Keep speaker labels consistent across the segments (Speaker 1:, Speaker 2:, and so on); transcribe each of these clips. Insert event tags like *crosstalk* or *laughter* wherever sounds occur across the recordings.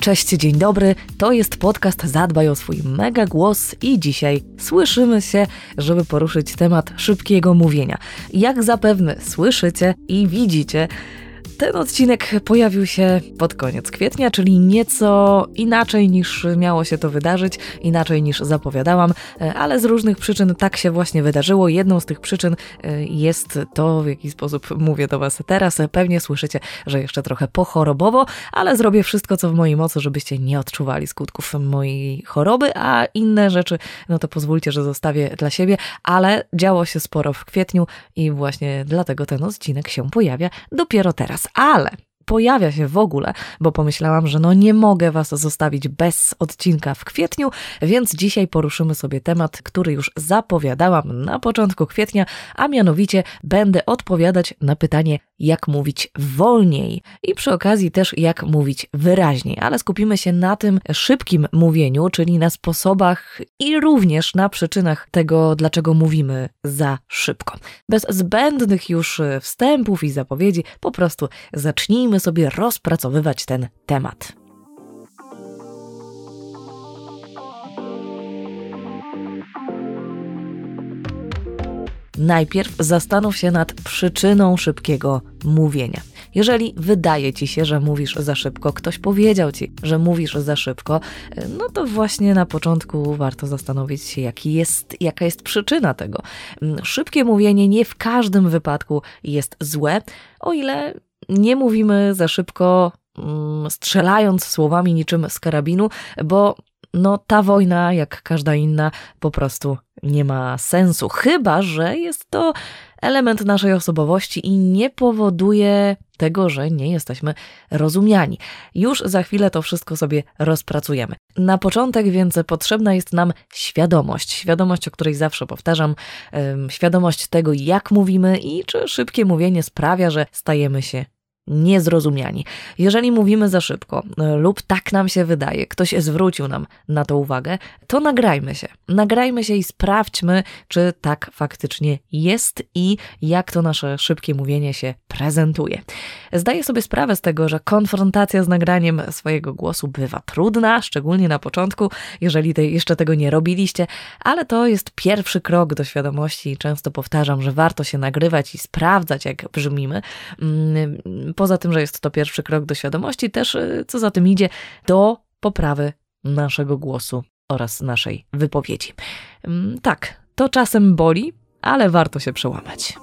Speaker 1: Cześć, dzień dobry. To jest podcast Zadbaj o swój mega głos i dzisiaj słyszymy się, żeby poruszyć temat szybkiego mówienia. Jak zapewne słyszycie i widzicie, ten odcinek pojawił się pod koniec kwietnia, czyli nieco inaczej niż miało się to wydarzyć, inaczej niż zapowiadałam, ale z różnych przyczyn tak się właśnie wydarzyło. Jedną z tych przyczyn e, jest to, w jaki sposób mówię do Was teraz. Pewnie słyszycie, że jeszcze trochę pochorobowo, ale zrobię wszystko, co w mojej mocy, żebyście nie odczuwali skutków mojej choroby, a inne rzeczy, no to pozwólcie, że zostawię dla siebie, ale działo się sporo w kwietniu i właśnie dlatego ten odcinek się pojawia dopiero teraz ale pojawia się w ogóle, bo pomyślałam, że no nie mogę Was zostawić bez odcinka w kwietniu, więc dzisiaj poruszymy sobie temat, który już zapowiadałam na początku kwietnia, a mianowicie będę odpowiadać na pytanie, jak mówić wolniej i przy okazji też jak mówić wyraźniej, ale skupimy się na tym szybkim mówieniu, czyli na sposobach i również na przyczynach tego, dlaczego mówimy za szybko. Bez zbędnych już wstępów i zapowiedzi, po prostu zacznijmy sobie rozpracowywać ten temat. Najpierw zastanów się nad przyczyną szybkiego mówienia. Jeżeli wydaje ci się, że mówisz za szybko, ktoś powiedział ci, że mówisz za szybko, no to właśnie na początku warto zastanowić się, jaki jest, jaka jest przyczyna tego. Szybkie mówienie nie w każdym wypadku jest złe, o ile nie mówimy za szybko, mm, strzelając słowami niczym z karabinu, bo no ta wojna, jak każda inna, po prostu nie ma sensu. Chyba, że jest to element naszej osobowości i nie powoduje tego, że nie jesteśmy rozumiani. Już za chwilę to wszystko sobie rozpracujemy. Na początek więc potrzebna jest nam świadomość. Świadomość, o której zawsze powtarzam, świadomość tego, jak mówimy i czy szybkie mówienie sprawia, że stajemy się niezrozumiani. Jeżeli mówimy za szybko e, lub tak nam się wydaje, ktoś zwrócił nam na to uwagę, to nagrajmy się. Nagrajmy się i sprawdźmy, czy tak faktycznie jest i jak to nasze szybkie mówienie się prezentuje. Zdaję sobie sprawę z tego, że konfrontacja z nagraniem swojego głosu bywa trudna, szczególnie na początku, jeżeli te, jeszcze tego nie robiliście, ale to jest pierwszy krok do świadomości i często powtarzam, że warto się nagrywać i sprawdzać, jak brzmimy mm, poza tym, że jest to pierwszy krok do świadomości, też y, co za tym idzie, do poprawy naszego głosu oraz naszej wypowiedzi. Mm, tak, to czasem boli, ale warto się przełamać.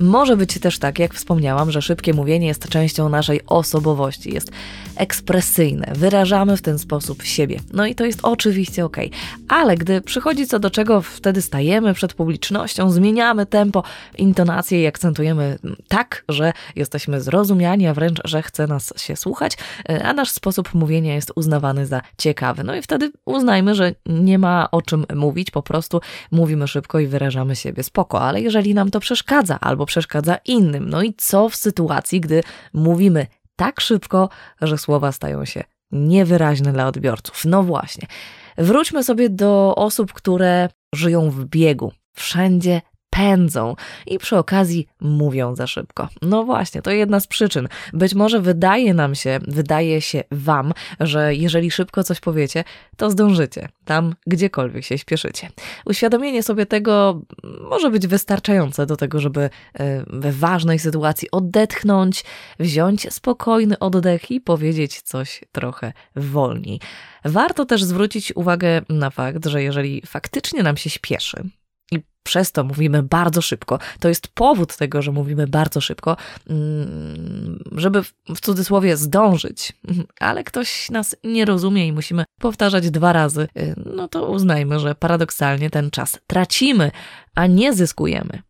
Speaker 1: Może być też tak, jak wspomniałam, że szybkie mówienie jest częścią naszej osobowości, jest ekspresyjne, wyrażamy w ten sposób siebie. No i to jest oczywiście ok. Ale gdy przychodzi co do czego, wtedy stajemy przed publicznością, zmieniamy tempo, intonację i akcentujemy tak, że jesteśmy zrozumiani, a wręcz, że chce nas się słuchać, a nasz sposób mówienia jest uznawany za ciekawy. No i wtedy uznajmy, że nie ma o czym mówić, po prostu mówimy szybko i wyrażamy siebie spoko. Ale jeżeli nam to przeszkadza albo przeszkadza innym, no i co w sytuacji, gdy mówimy tak szybko, że słowa stają się niewyraźne dla odbiorców. No właśnie. Wróćmy sobie do osób, które żyją w biegu. Wszędzie pędzą i przy okazji mówią za szybko. No właśnie, to jedna z przyczyn. Być może wydaje nam się, wydaje się Wam, że jeżeli szybko coś powiecie, to zdążycie tam, gdziekolwiek się śpieszycie. Uświadomienie sobie tego może być wystarczające do tego, żeby e, we ważnej sytuacji odetchnąć, wziąć spokojny oddech i powiedzieć coś trochę wolniej. Warto też zwrócić uwagę na fakt, że jeżeli faktycznie nam się śpieszy, przez to mówimy bardzo szybko. To jest powód tego, że mówimy bardzo szybko, mm, żeby w cudzysłowie zdążyć, *laughs* ale ktoś nas nie rozumie i musimy powtarzać dwa razy. Y, no to uznajmy, że paradoksalnie ten czas tracimy, a nie zyskujemy.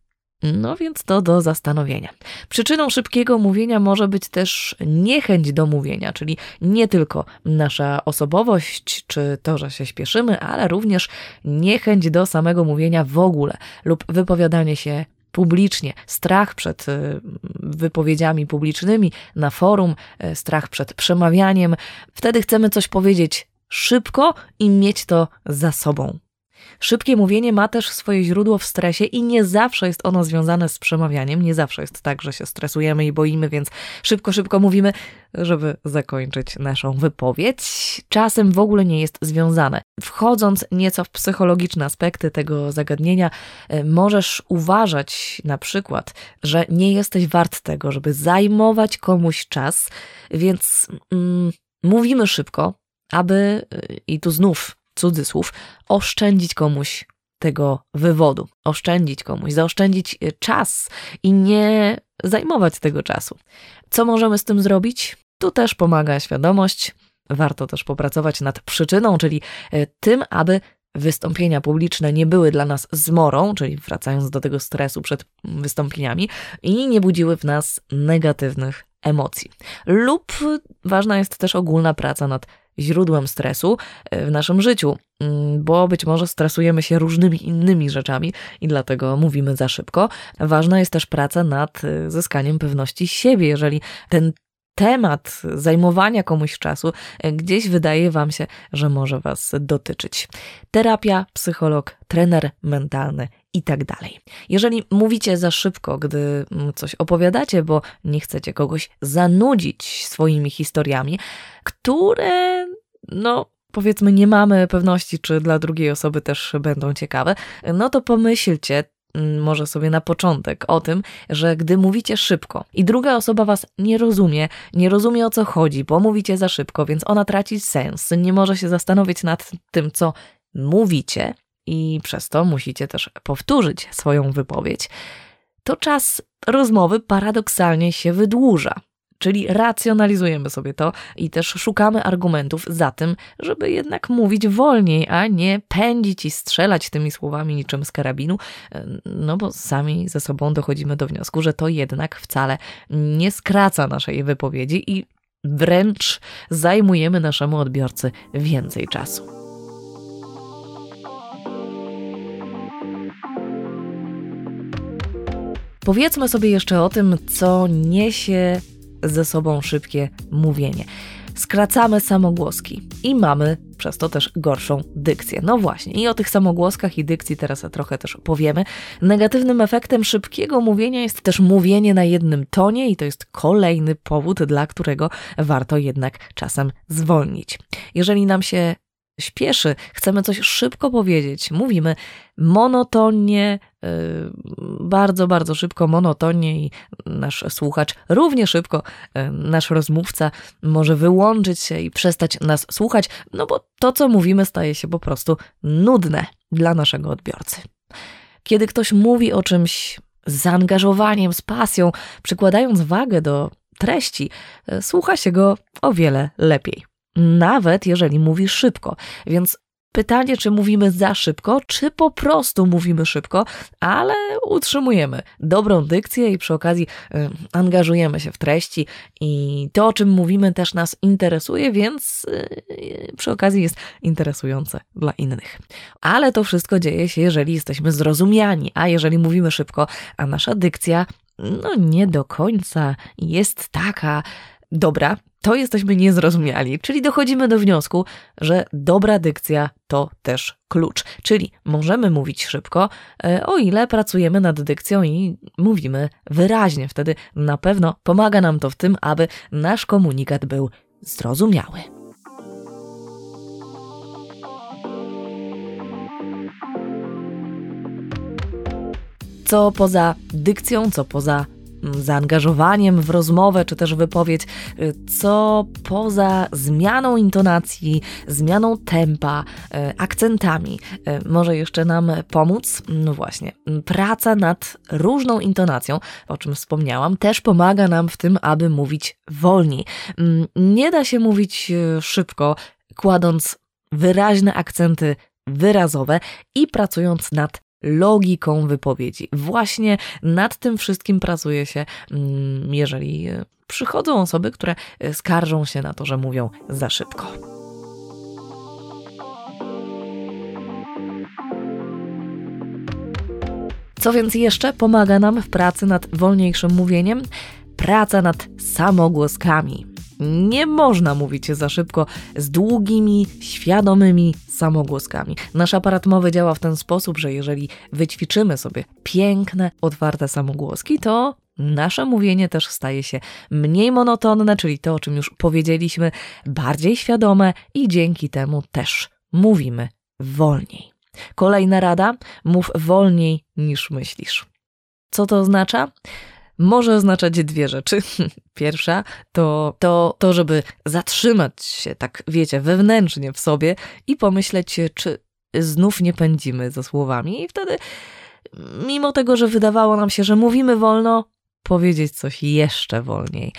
Speaker 1: No więc to do zastanowienia. Przyczyną szybkiego mówienia może być też niechęć do mówienia, czyli nie tylko nasza osobowość czy to, że się śpieszymy, ale również niechęć do samego mówienia w ogóle lub wypowiadanie się publicznie, strach przed y, wypowiedziami publicznymi na forum, y, strach przed przemawianiem. Wtedy chcemy coś powiedzieć szybko i mieć to za sobą. Szybkie mówienie ma też swoje źródło w stresie i nie zawsze jest ono związane z przemawianiem. Nie zawsze jest tak, że się stresujemy i boimy, więc szybko, szybko mówimy, żeby zakończyć naszą wypowiedź. Czasem w ogóle nie jest związane. Wchodząc nieco w psychologiczne aspekty tego zagadnienia, e, możesz uważać na przykład, że nie jesteś wart tego, żeby zajmować komuś czas, więc mm, mówimy szybko, aby, e, i tu znów cudzysłów, oszczędzić komuś tego wywodu, oszczędzić komuś, zaoszczędzić e, czas i nie zajmować tego czasu. Co możemy z tym zrobić? Tu też pomaga świadomość. Warto też popracować nad przyczyną, czyli e, tym, aby wystąpienia publiczne nie były dla nas zmorą, czyli wracając do tego stresu przed wystąpieniami, i nie budziły w nas negatywnych emocji. Lub ważna jest też ogólna praca nad źródłem stresu e, w naszym życiu, mm, bo być może stresujemy się różnymi innymi rzeczami i dlatego mówimy za szybko. Ważna jest też praca nad e, zyskaniem pewności siebie. Jeżeli ten temat zajmowania komuś czasu e, gdzieś wydaje Wam się, że może Was dotyczyć. Terapia, psycholog, trener mentalny i tak dalej. Jeżeli mówicie za szybko, gdy mm, coś opowiadacie, bo nie chcecie kogoś zanudzić swoimi historiami, które, no, powiedzmy, nie mamy pewności, czy dla drugiej osoby też będą ciekawe, no to pomyślcie mm, może sobie na początek o tym, że gdy mówicie szybko i druga osoba was nie rozumie, nie rozumie o co chodzi, bo mówicie za szybko, więc ona traci sens, nie może się zastanowić nad tym, co mówicie, i przez to musicie też powtórzyć swoją wypowiedź, to czas rozmowy paradoksalnie się wydłuża. Czyli racjonalizujemy sobie to i też szukamy argumentów za tym, żeby jednak mówić wolniej, a nie pędzić i strzelać tymi słowami niczym z karabinu, no bo sami ze sobą dochodzimy do wniosku, że to jednak wcale nie skraca naszej wypowiedzi i wręcz zajmujemy naszemu odbiorcy więcej czasu. Powiedzmy sobie jeszcze o tym, co niesie ze sobą szybkie mówienie. Skracamy samogłoski i mamy przez to też gorszą dykcję. No właśnie, i o tych samogłoskach i dykcji teraz trochę też powiemy. Negatywnym efektem szybkiego mówienia jest też mówienie na jednym tonie, i to jest kolejny powód, dla którego warto jednak czasem zwolnić. Jeżeli nam się śpieszy, chcemy coś szybko powiedzieć, mówimy monotonnie, bardzo, bardzo szybko, monotonnie i nasz słuchacz równie szybko, yy, nasz rozmówca może wyłączyć się i przestać nas słuchać, no bo to, co mówimy, staje się po prostu nudne dla naszego odbiorcy. Kiedy ktoś mówi o czymś z zaangażowaniem, z pasją, przykładając wagę do treści, yy, słucha się go o wiele lepiej nawet jeżeli mówi szybko. Więc pytanie, czy mówimy za szybko, czy po prostu mówimy szybko, ale utrzymujemy dobrą dykcję i przy okazji y, angażujemy się w treści i to, o czym mówimy, też nas interesuje, więc y, przy okazji jest interesujące dla innych. Ale to wszystko dzieje się, jeżeli jesteśmy zrozumiani, a jeżeli mówimy szybko, a nasza dykcja no nie do końca jest taka dobra, to jesteśmy niezrozumiali. Czyli dochodzimy do wniosku, że dobra dykcja to też klucz. Czyli możemy mówić szybko, e, o ile pracujemy nad dykcją i mówimy wyraźnie. Wtedy na pewno pomaga nam to w tym, aby nasz komunikat był zrozumiały. Co poza dykcją, co poza zaangażowaniem w rozmowę czy też wypowiedź, y, co poza zmianą intonacji, zmianą tempa, y, akcentami y, może jeszcze nam pomóc? No właśnie, praca nad różną intonacją, o czym wspomniałam, też pomaga nam w tym, aby mówić wolniej. Mm, nie da się mówić szybko, kładąc wyraźne akcenty wyrazowe i pracując nad logiką wypowiedzi. Właśnie nad tym wszystkim pracuje się, mm, jeżeli e, przychodzą osoby, które e, skarżą się na to, że mówią za szybko. Co więc jeszcze pomaga nam w pracy nad wolniejszym mówieniem? Praca nad samogłoskami. Nie można mówić za szybko z długimi, świadomymi samogłoskami. Nasz aparat mowy działa w ten sposób, że jeżeli wyćwiczymy sobie piękne, otwarte samogłoski, to nasze mówienie też staje się mniej monotonne, czyli to, o czym już powiedzieliśmy, bardziej świadome i dzięki temu też mówimy wolniej. Kolejna rada: mów wolniej niż myślisz. Co to oznacza? Może oznaczać dwie rzeczy. *laughs* Pierwsza to, to to, żeby zatrzymać się, tak wiecie, wewnętrznie w sobie i pomyśleć, czy znów nie pędzimy za słowami, i wtedy, mimo tego, że wydawało nam się, że mówimy wolno, powiedzieć coś jeszcze wolniej.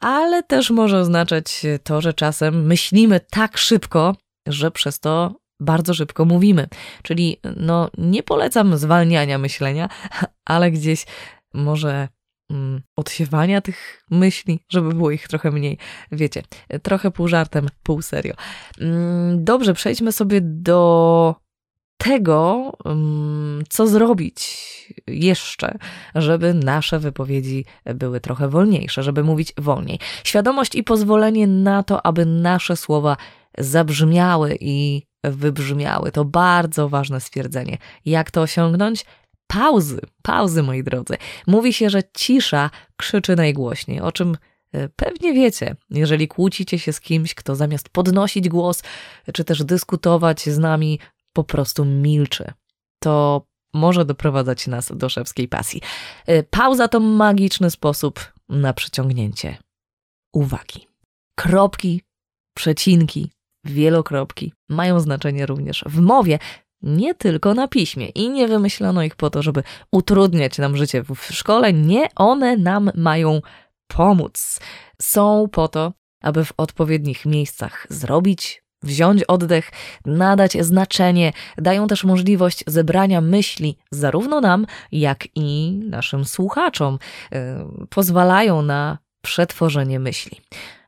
Speaker 1: Ale też może oznaczać to, że czasem myślimy tak szybko, że przez to bardzo szybko mówimy. Czyli no, nie polecam zwalniania myślenia, *laughs* ale gdzieś może odsiewania tych myśli, żeby było ich trochę mniej. Wiecie, trochę pół żartem, pół serio. Mm, dobrze, przejdźmy sobie do tego, mm, co zrobić jeszcze, żeby nasze wypowiedzi były trochę wolniejsze, żeby mówić wolniej. Świadomość i pozwolenie na to, aby nasze słowa zabrzmiały i wybrzmiały. To bardzo ważne stwierdzenie. Jak to osiągnąć? Pauzy, pauzy, moi drodzy. Mówi się, że cisza krzyczy najgłośniej, o czym e, pewnie wiecie. Jeżeli kłócicie się z kimś, kto zamiast podnosić głos, czy też dyskutować z nami, po prostu milczy, to może doprowadzać nas do szewskiej pasji. E, pauza to magiczny sposób na przyciągnięcie uwagi. Kropki, przecinki, wielokropki mają znaczenie również w mowie, nie tylko na piśmie. I nie wymyślono ich po to, żeby utrudniać nam życie w szkole. Nie, one nam mają pomóc. Są po to, aby w odpowiednich miejscach zrobić, wziąć oddech, nadać znaczenie, dają też możliwość zebrania myśli zarówno nam, jak i naszym słuchaczom. Yy, pozwalają na przetworzenie myśli.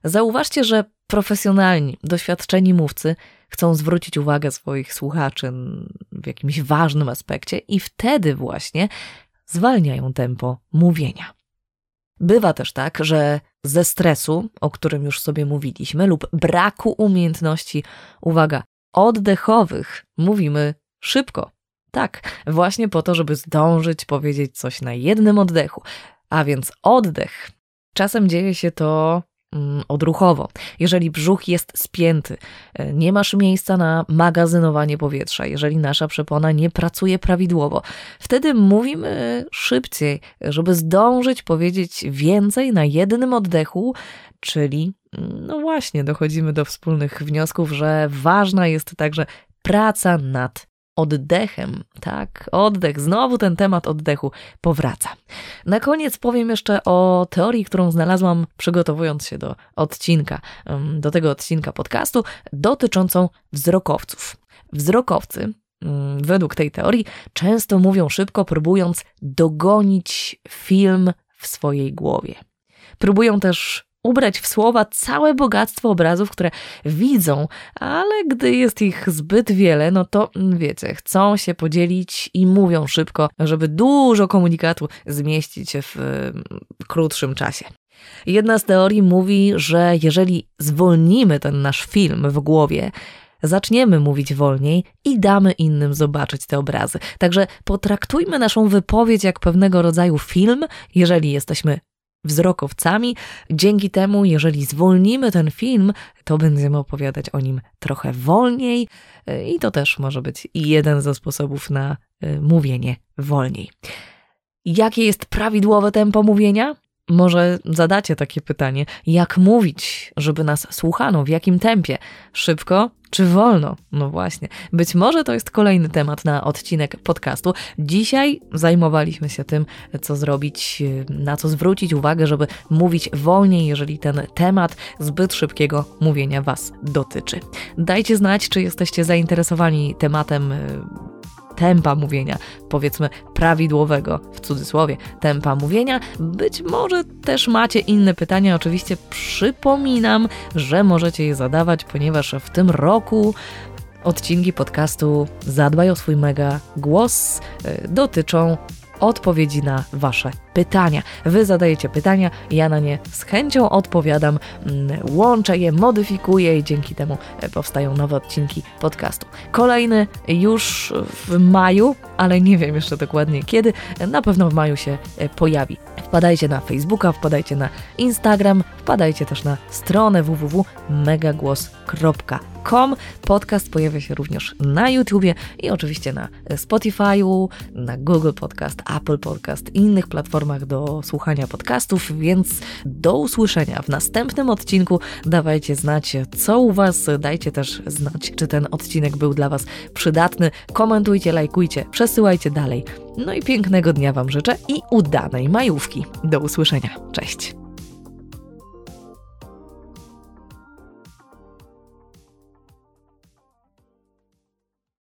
Speaker 1: Zauważcie, że profesjonalni, doświadczeni mówcy chcą zwrócić uwagę swoich słuchaczy w jakimś ważnym aspekcie i wtedy właśnie zwalniają tempo mówienia. Bywa też tak, że ze stresu, o którym już sobie mówiliśmy, lub braku umiejętności, uwaga, oddechowych, mówimy szybko. Tak, właśnie po to, żeby zdążyć powiedzieć coś na jednym oddechu. A więc oddech. Czasem dzieje się to odruchowo. Jeżeli brzuch jest spięty, e, nie masz miejsca na magazynowanie powietrza, jeżeli nasza przepona nie pracuje prawidłowo, wtedy mówimy szybciej, żeby zdążyć powiedzieć więcej na jednym oddechu, czyli mm, no właśnie, dochodzimy do wspólnych wniosków, że ważna jest także praca nad oddechem, tak? Oddech, znowu ten temat oddechu powraca. Na koniec powiem jeszcze o teorii, którą znalazłam przygotowując się do odcinka, do tego odcinka podcastu, dotyczącą wzrokowców. Wzrokowcy, według tej teorii, często mówią szybko, próbując dogonić film w swojej głowie. Próbują też ubrać w słowa całe bogactwo obrazów, które widzą, ale gdy jest ich zbyt wiele, no to mm, wiecie, chcą się podzielić i mówią szybko, żeby dużo komunikatu zmieścić w mm, krótszym czasie. Jedna z teorii mówi, że jeżeli zwolnimy ten nasz film w głowie, zaczniemy mówić wolniej i damy innym zobaczyć te obrazy. Także potraktujmy naszą wypowiedź jak pewnego rodzaju film, jeżeli jesteśmy wzrokowcami. Dzięki temu, jeżeli zwolnimy ten film, to będziemy opowiadać o nim trochę wolniej e, i to też może być jeden ze sposobów na e, mówienie wolniej. Jakie jest prawidłowe tempo mówienia? Może zadacie takie pytanie, jak mówić, żeby nas słuchano, w jakim tempie? Szybko czy wolno? No właśnie. Być może to jest kolejny temat na odcinek podcastu. Dzisiaj zajmowaliśmy się tym, co zrobić, na co zwrócić uwagę, żeby mówić wolniej, jeżeli ten temat zbyt szybkiego mówienia Was dotyczy. Dajcie znać, czy jesteście zainteresowani tematem tempa mówienia, powiedzmy prawidłowego, w cudzysłowie, tempa mówienia. Być może też macie inne pytania. Oczywiście przypominam, że możecie je zadawać, ponieważ w tym roku odcinki podcastu Zadbaj o swój mega głos y, dotyczą odpowiedzi na Wasze pytania. Wy zadajecie pytania, ja na nie z chęcią odpowiadam, mm, łączę je, modyfikuję i dzięki temu e, powstają nowe odcinki podcastu. Kolejny już w maju, ale nie wiem jeszcze dokładnie kiedy, na pewno w maju się e, pojawi. Wpadajcie na Facebooka, wpadajcie na Instagram, wpadajcie też na stronę www.megagłos.com. Podcast pojawia się również na YouTubie i oczywiście na Spotify'u, na Google Podcast, Apple Podcast i innych platformach do słuchania podcastów, więc do usłyszenia w następnym odcinku. Dawajcie znać, co u Was, dajcie też znać, czy ten odcinek był dla Was przydatny. Komentujcie, lajkujcie, przesyłajcie dalej. No i pięknego dnia Wam życzę i udanej majówki. Do usłyszenia. Cześć.